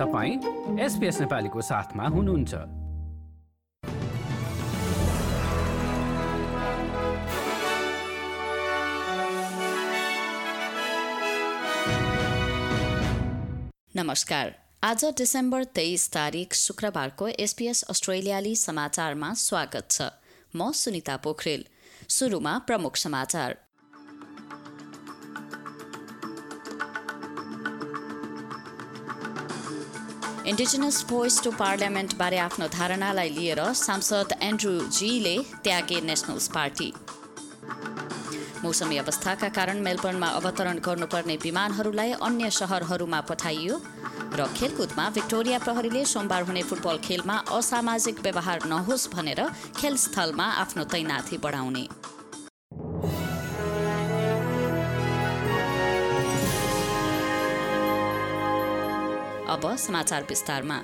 तपाईँ एसपिएस नेपालीको साथमा हुनुहुन्छ। नमस्कार। आज डिसेम्बर तेइस तारिक शुक्रबारको एसपीएस अस्ट्रेलियाली समाचारमा स्वागत छ। म सुनिता पोखरेल। सुरुमा प्रमुख समाचार। इन्डिजिनस भोइस टु पार्लियामेन्टबारे आफ्नो धारणालाई लिएर सांसद एन्ड्रु जीले त्यागे नेसनल्स पार्टी मौसमी अवस्थाका कारण मेलबर्नमा अवतरण गर्नुपर्ने विमानहरूलाई अन्य सहरहरूमा पठाइयो र खेलकुदमा भिक्टोरिया प्रहरीले सोमबार हुने फुटबल खेलमा असामाजिक व्यवहार नहोस् भनेर खेलस्थलमा आफ्नो तैनाथी बढाउने। अब समाचार विस्तारमा।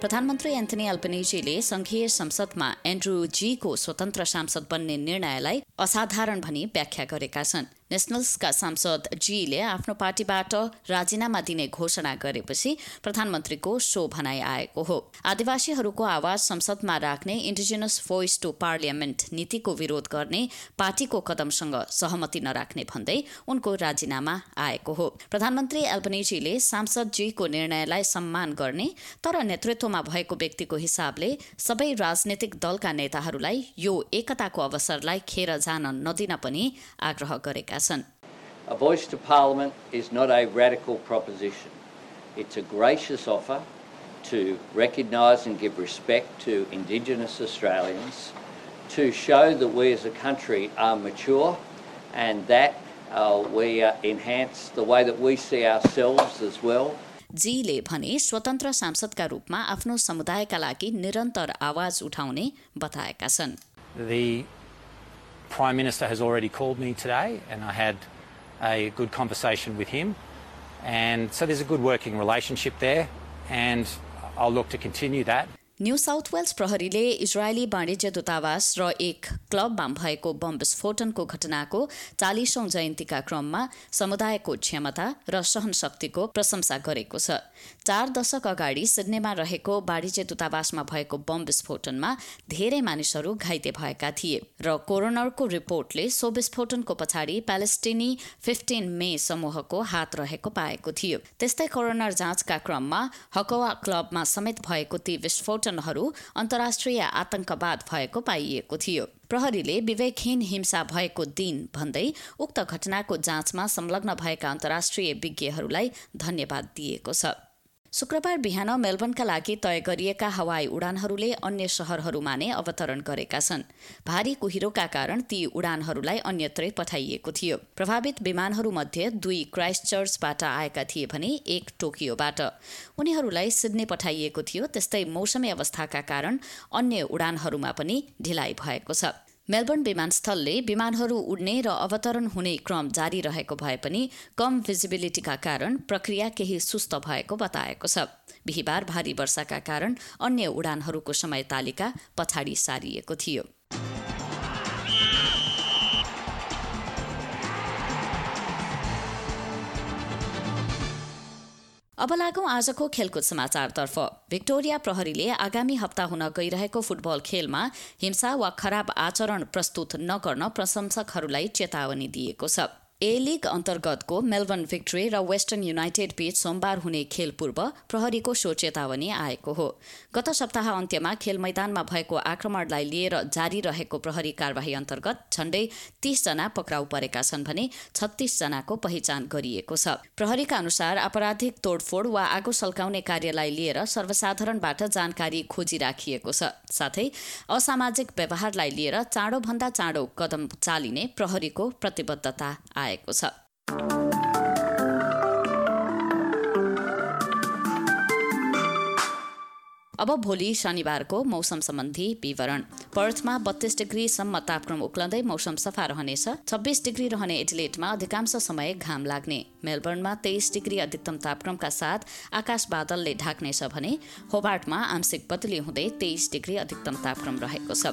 प्रधानमन्त्री एन्थनी अल्पनेजीले संघीय संसदमा एन्ड्रू जीको स्वतन्त्र सांसद बन्ने निर्णयलाई असाधारण भनी व्याख्या गरेका छन्। नेसनल्सका सांसद जीले आफ्नो पार्टीबाट राजीनामा दिने घोषणा गरेपछि प्रधानमन्त्रीको सो भनाइ आएको हो। आदिवासीहरूको आवाज संसदमा राख्ने इन्डिजिनस भोइस टु पार्लियामेन्ट नीतिको विरोध गर्ने पार्टीको कदमसँग सहमति नराख्ने भन्दै उनको राजीनामा आएको हो। प्रधानमन्त्री एल्बनेजीले सांसद जीको निर्णयलाई सम्मान गर्ने तर नेतृत्वमा भएको व्यक्तिको हिसाबले सबै राजनैतिक दलका नेताहरूलाई यो एकताको अवसरलाई खेर जान नदिन पनि आग्रह गरेका A voice to Parliament is not a radical proposition. It's a gracious offer to recognise and give respect to Indigenous Australians, to show that we as a country are mature and that uh, we uh, enhance the way that we see ourselves as well. जीले भने स्वतन्त्र सांसदका रूपमा आफ्नो समुदायका लागि निरन्तर आवाज उठाउने बताएका छन् The Prime Minister has already called me today, and I had a good conversation with him. And so there's a good working relationship there, and I'll look to continue that. New South Wales प्रहरीले इजरायली वाणिज्य दूतावास र एक क्लबमा भएको bomb विस्फोटनको घटनाको चालिसौं जयन्तीका क्रममा समुदायको क्षमता र सहनशक्तिको प्रशंसा गरेको छ। चार दशक अगाडि सिडनीमा रहेको वाणिज्य दूतावासमा भएको बम विस्फोटनमा धेरै मानिसहरू घाइते भएका थिए र कोरोनरको रिपोर्टले सो विस्फोटनको पछाडि प्यालेस्टिनी फिफ्टिन मे समूहको हात रहेको पाएको थियो। त्यस्तै कोरोनर जाँचका क्रममा हकवा क्लबमा समेत भएको ती विस्फोट घटनाहरू अन्तर्राष्ट्रिय आतंकवाद भएको पाइएको थियो। प्रहरीले विवेकहीन हिंसा भएको दिन भन्दै उक्त घटनाको जाँचमा संलग्न भएका अन्तर्राष्ट्रिय विज्ञहरूलाई धन्यवाद दिएको छ। शुक्रबार बिहान मेलबर्नका लागि तय गरिएका हवाई उडानहरूले अन्य शहरहरूमा नै अवतरण गरेका छन्। भारी कुहिरोका कारण ती उडानहरूलाई अन्यत्रै पठाइएको थियो। प्रभावित विमानहरूमध्ये दुई क्राइस्ट चर्चबाट आएका थिए भने एक टोकियोबाट। उनीहरूलाई सिडनी पठाइएको थियो त्यस्तै मौसमी अवस्थाका कारण अन्य उडानहरूमा पनि ढिलाइ भएको छ। मेलबर्न विमानस्थलले विमानहरू उड्ने र अवतरण हुने क्रम जारी रहेको भए पनि कम भिजिबिलिटीका कारण प्रक्रिया केही सुस्त भएको बताएको छ। बिहिबार भारी वर्षाका कारण अन्य उडानहरूको समय तालिका पछाडि सारिएको थियो। अब लागौं आजको खेलकुद समाचारतर्फ। भिक्टोरिया प्रहरीले आगामी हप्ता हुन गइरहेको फुटबल खेलमा हिंसा वा खराब आचरण प्रस्तुत नगर्न प्रशंसकहरूलाई चेतावनी दिएको छ। ए लिग अन्तर्गतको मेलबर्न भिक्ट्री र वेस्टर्न युनाइटेड बीच सोमबार हुने खेल पूर्व प्रहरीको सो चेतावनी आएको हो। गत सप्ताह अन्त्यमा खेल मैदानमा भएको आक्रमणलाई लिएर जारी रहेको प्रहरी कार्यवाही अन्तर्गत झण्डै तीसजना पक्राउ परेका छन् भने छत्तीसजनाको पहिचान गरिएको छ। प्रहरीका अनुसार आपराधिक तोडफोड वा आगो सल्काउने कार्यलाई लिएर सर्वसाधारणबाट जानकारी खोजी राखिएको छ। साथै असामाजिक व्यवहारलाई लिएर चाँडोभन्दा चाँडो कदम चालिने प्रहरीको प्रतिबद्धता आयो। आएको छ। अब भोलि शनिबारको मौसम सम्बन्धी विवरण। पर्थमा बत्तीस डिग्रीसम्म तापक्रम उक्लँदै मौसम सफा रहनेछ। छब्बिस डिग्री रहने एडिलेटमा अधिकांश समय घाम लाग्ने। मेलबर्नमा तेइस डिग्री अधिकतम तापक्रमका साथ आकाश बादलले ढाक्नेछ भने होबार्टमा आंशिक बदली हुँदै तेइस डिग्री अधिकतम तापक्रम रहेको छ।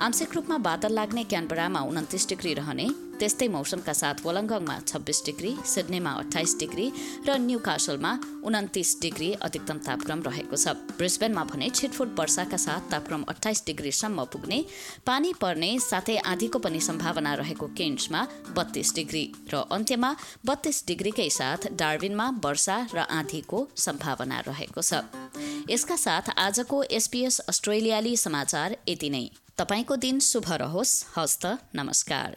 आंशिक रूपमा बादल लाग्ने क्यानबरामा उन्तिस डिग्री रहने त्यस्तै मौसमका साथ वलङ्गङमा छब्बिस डिग्री सिडनीमा अठाइस डिग्री र न्यू कासलमा उन्तिस डिग्री अधिकतम तापक्रम रहेको छ। ब्रिस्बेनमा भने छिटफुट वर्षाका साथ तापक्रम अठाइस डिग्रीसम्म पुग्ने पानी पर्ने साथै आधीको पनि सम्भावना रहेको केन्समा बत्तीस डिग्री र अन्त्यमा बत्तीस डिग्रीकै साथ डार्विनमा वर्षा र आधीको सम्भावना रहेको छ। यसका साथ आजको एसपीएस अस्ट्रेलियाली समाचार यति नै। तपाईँको दिन शुभ रहोस्। हस्त नमस्कार।